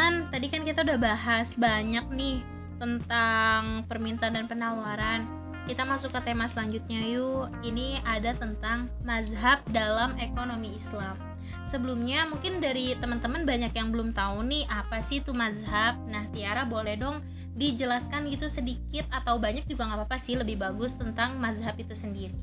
teman-teman, tadi kan kita udah bahas banyak nih tentang permintaan dan penawaran. Kita masuk ke tema selanjutnya yuk. Ini ada tentang mazhab dalam ekonomi Islam. Sebelumnya mungkin dari teman-teman banyak yang belum tahu nih apa sih itu mazhab. Nah, Tiara boleh dong dijelaskan gitu sedikit atau banyak juga nggak apa-apa sih lebih bagus tentang mazhab itu sendiri.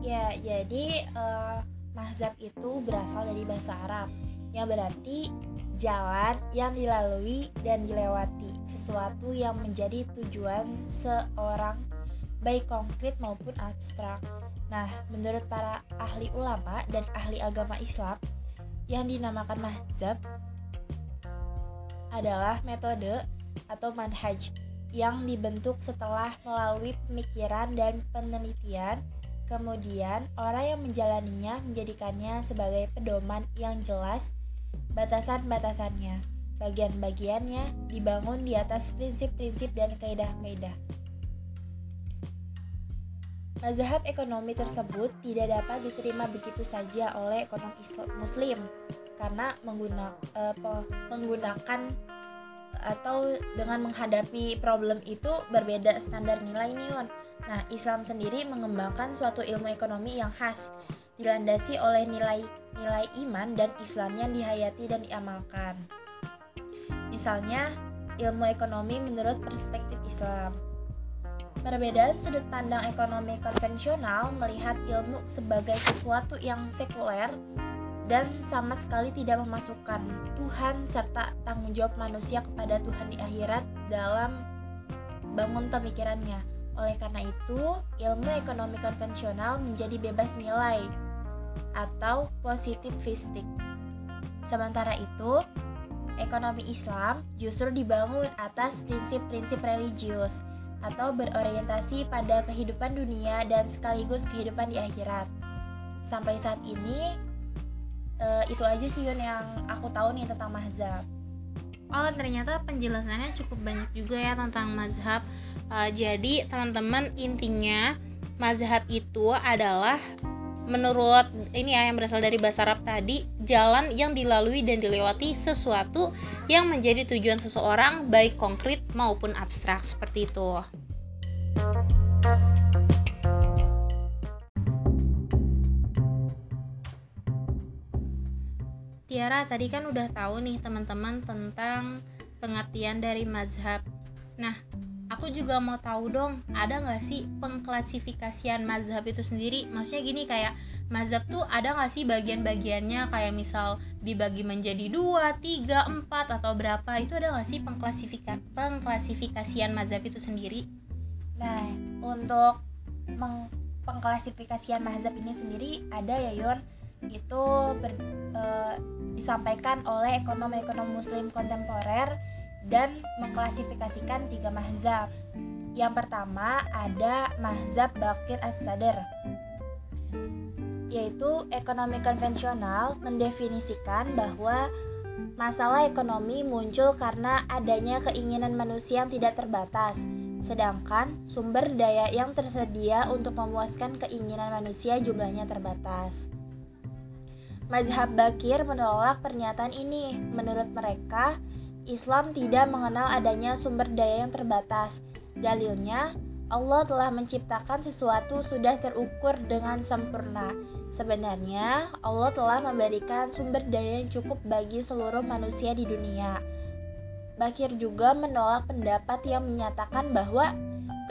Ya, jadi uh, mazhab itu berasal dari bahasa Arab yang berarti jalan yang dilalui dan dilewati, sesuatu yang menjadi tujuan seorang baik konkret maupun abstrak. Nah, menurut para ahli ulama dan ahli agama Islam, yang dinamakan mazhab adalah metode atau manhaj yang dibentuk setelah melalui pemikiran dan penelitian. Kemudian, orang yang menjalaninya menjadikannya sebagai pedoman yang jelas batasan-batasannya. Bagian-bagiannya dibangun di atas prinsip-prinsip dan kaidah-kaidah. Mazhab ekonomi tersebut tidak dapat diterima begitu saja oleh ekonom Islam Muslim karena mengguna, uh, menggunakan atau dengan menghadapi problem itu berbeda standar nilai nih Nah, Islam sendiri mengembangkan suatu ilmu ekonomi yang khas, dilandasi oleh nilai-nilai iman dan Islam yang dihayati dan diamalkan. Misalnya, ilmu ekonomi menurut perspektif Islam. Perbedaan sudut pandang ekonomi konvensional melihat ilmu sebagai sesuatu yang sekuler dan sama sekali tidak memasukkan Tuhan serta tanggung jawab manusia kepada Tuhan di akhirat dalam bangun pemikirannya. Oleh karena itu, ilmu ekonomi konvensional menjadi bebas nilai atau positivistik. Sementara itu, ekonomi Islam justru dibangun atas prinsip-prinsip religius atau berorientasi pada kehidupan dunia dan sekaligus kehidupan di akhirat. Sampai saat ini uh, itu aja sih Yun yang aku tahu nih tentang mazhab. Oh ternyata penjelasannya cukup banyak juga ya tentang mazhab. Uh, jadi teman-teman intinya mazhab itu adalah menurut ini ya yang berasal dari bahasa Arab tadi jalan yang dilalui dan dilewati sesuatu yang menjadi tujuan seseorang baik konkret maupun abstrak seperti itu. Tiara tadi kan udah tahu nih teman-teman tentang pengertian dari mazhab. Nah, aku juga mau tahu dong, ada nggak sih pengklasifikasian mazhab itu sendiri? Maksudnya gini kayak mazhab tuh ada nggak sih bagian-bagiannya kayak misal dibagi menjadi dua, tiga, empat atau berapa? Itu ada nggak sih pengklasifika pengklasifikasian mazhab itu sendiri? Nah, untuk pengklasifikasian mazhab ini sendiri ada ya Yon itu ber, e, disampaikan oleh ekonom-ekonom muslim kontemporer dan mengklasifikasikan tiga mazhab. Yang pertama ada mazhab Bakir As-Sadr yaitu ekonomi konvensional mendefinisikan bahwa masalah ekonomi muncul karena adanya keinginan manusia yang tidak terbatas, sedangkan sumber daya yang tersedia untuk memuaskan keinginan manusia jumlahnya terbatas. Mazhab Bakir menolak pernyataan ini. Menurut mereka, Islam tidak mengenal adanya sumber daya yang terbatas. Dalilnya, Allah telah menciptakan sesuatu sudah terukur dengan sempurna. Sebenarnya, Allah telah memberikan sumber daya yang cukup bagi seluruh manusia di dunia. Bakir juga menolak pendapat yang menyatakan bahwa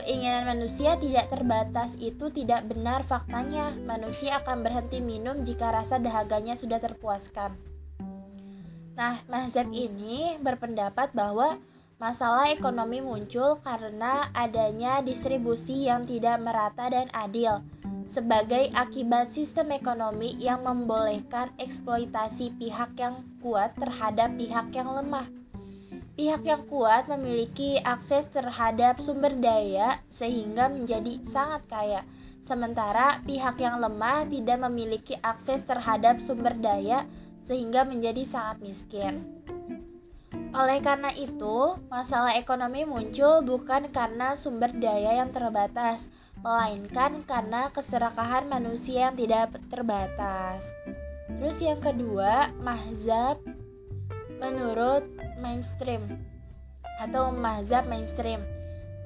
Keinginan manusia tidak terbatas itu tidak benar faktanya. Manusia akan berhenti minum jika rasa dahaganya sudah terpuaskan. Nah, mazhab ini berpendapat bahwa masalah ekonomi muncul karena adanya distribusi yang tidak merata dan adil sebagai akibat sistem ekonomi yang membolehkan eksploitasi pihak yang kuat terhadap pihak yang lemah. Pihak yang kuat memiliki akses terhadap sumber daya sehingga menjadi sangat kaya. Sementara pihak yang lemah tidak memiliki akses terhadap sumber daya sehingga menjadi sangat miskin. Oleh karena itu, masalah ekonomi muncul bukan karena sumber daya yang terbatas, melainkan karena keserakahan manusia yang tidak terbatas. Terus yang kedua, mahzab menurut mainstream atau mazhab mainstream.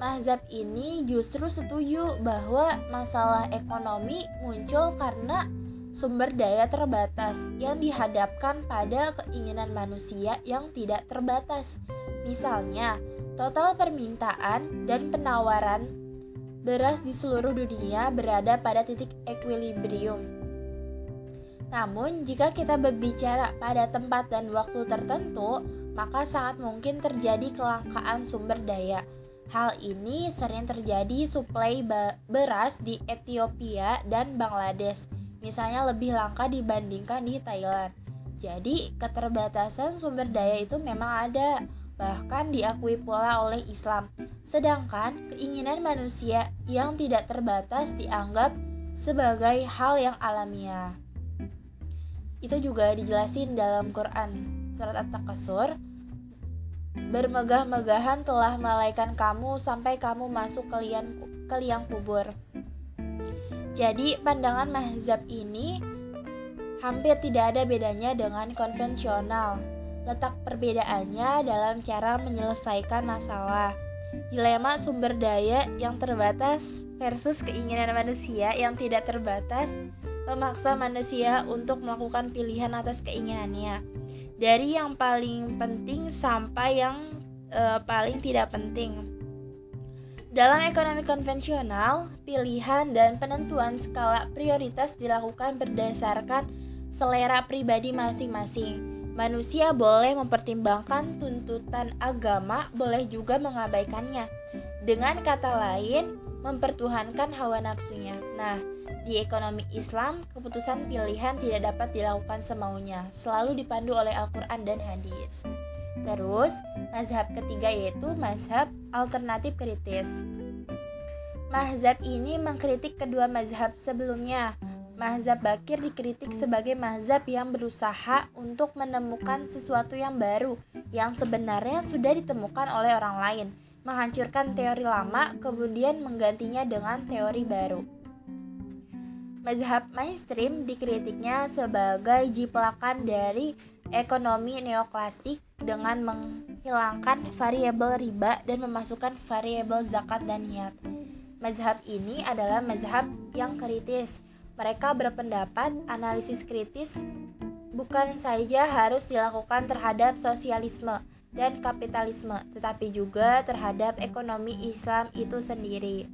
Mazhab ini justru setuju bahwa masalah ekonomi muncul karena sumber daya terbatas yang dihadapkan pada keinginan manusia yang tidak terbatas. Misalnya, total permintaan dan penawaran beras di seluruh dunia berada pada titik equilibrium. Namun, jika kita berbicara pada tempat dan waktu tertentu, maka sangat mungkin terjadi kelangkaan sumber daya. Hal ini sering terjadi suplai beras di Ethiopia dan Bangladesh, misalnya lebih langka dibandingkan di Thailand. Jadi, keterbatasan sumber daya itu memang ada, bahkan diakui pula oleh Islam. Sedangkan keinginan manusia yang tidak terbatas dianggap sebagai hal yang alamiah. Itu juga dijelasin dalam Quran surat At-Takasur Bermegah-megahan telah melalaikan kamu sampai kamu masuk ke liang, ke liang kubur. Jadi pandangan mazhab ini hampir tidak ada bedanya dengan konvensional. Letak perbedaannya dalam cara menyelesaikan masalah. Dilema sumber daya yang terbatas versus keinginan manusia yang tidak terbatas memaksa manusia untuk melakukan pilihan atas keinginannya dari yang paling penting sampai yang uh, paling tidak penting. Dalam ekonomi konvensional, pilihan dan penentuan skala prioritas dilakukan berdasarkan selera pribadi masing-masing. Manusia boleh mempertimbangkan tuntutan agama, boleh juga mengabaikannya. Dengan kata lain, mempertuhankan hawa nafsunya. Nah, di ekonomi Islam, keputusan pilihan tidak dapat dilakukan semaunya, selalu dipandu oleh Al-Quran dan hadis. Terus, mazhab ketiga yaitu mazhab alternatif kritis. Mazhab ini mengkritik kedua mazhab sebelumnya. Mazhab Bakir dikritik sebagai mazhab yang berusaha untuk menemukan sesuatu yang baru yang sebenarnya sudah ditemukan oleh orang lain, menghancurkan teori lama kemudian menggantinya dengan teori baru. Mazhab mainstream dikritiknya sebagai jiplakan dari ekonomi neoklasik dengan menghilangkan variabel riba dan memasukkan variabel zakat dan niat. Mazhab ini adalah mazhab yang kritis. Mereka berpendapat analisis kritis bukan saja harus dilakukan terhadap sosialisme dan kapitalisme, tetapi juga terhadap ekonomi Islam itu sendiri.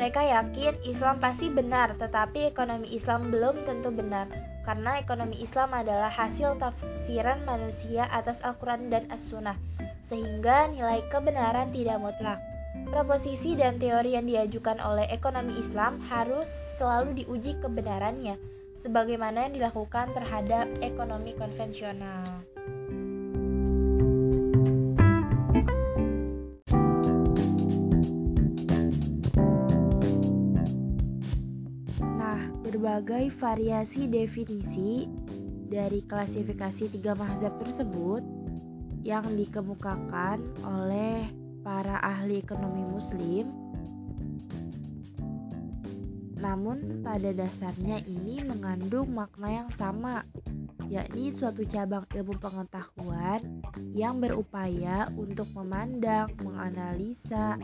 Mereka yakin Islam pasti benar, tetapi ekonomi Islam belum tentu benar, karena ekonomi Islam adalah hasil tafsiran manusia atas Al-Quran dan As-Sunnah, sehingga nilai kebenaran tidak mutlak. Proposisi dan teori yang diajukan oleh ekonomi Islam harus selalu diuji kebenarannya, sebagaimana yang dilakukan terhadap ekonomi konvensional. Berbagai variasi definisi dari klasifikasi tiga mazhab tersebut yang dikemukakan oleh para ahli ekonomi muslim. Namun pada dasarnya ini mengandung makna yang sama yakni suatu cabang ilmu pengetahuan yang berupaya untuk memandang, menganalisa,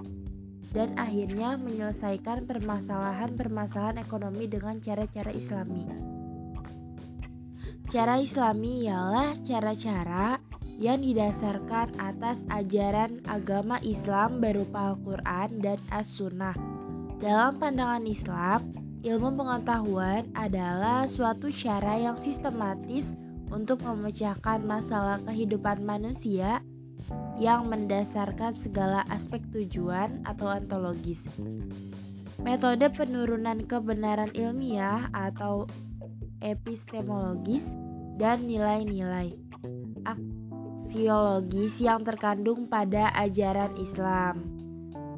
dan akhirnya menyelesaikan permasalahan-permasalahan ekonomi dengan cara-cara islami. Cara islami ialah cara-cara yang didasarkan atas ajaran agama Islam berupa Al-Quran dan As-Sunnah. Dalam pandangan Islam, ilmu pengetahuan adalah suatu cara yang sistematis untuk memecahkan masalah kehidupan manusia yang mendasarkan segala aspek tujuan atau ontologis. Metode penurunan kebenaran ilmiah atau epistemologis dan nilai-nilai aksiologis yang terkandung pada ajaran Islam.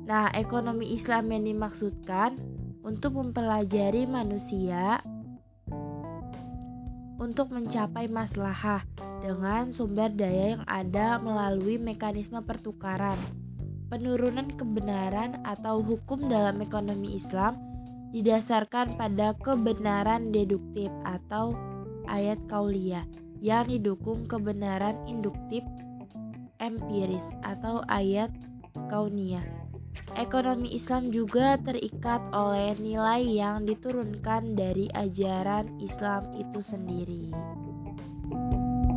Nah, ekonomi Islam yang dimaksudkan untuk mempelajari manusia untuk mencapai maslahah dengan sumber daya yang ada melalui mekanisme pertukaran. Penurunan kebenaran atau hukum dalam ekonomi Islam didasarkan pada kebenaran deduktif atau ayat kauliah yang didukung kebenaran induktif empiris atau ayat kauniyah. Ekonomi Islam juga terikat oleh nilai yang diturunkan dari ajaran Islam itu sendiri.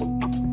thank you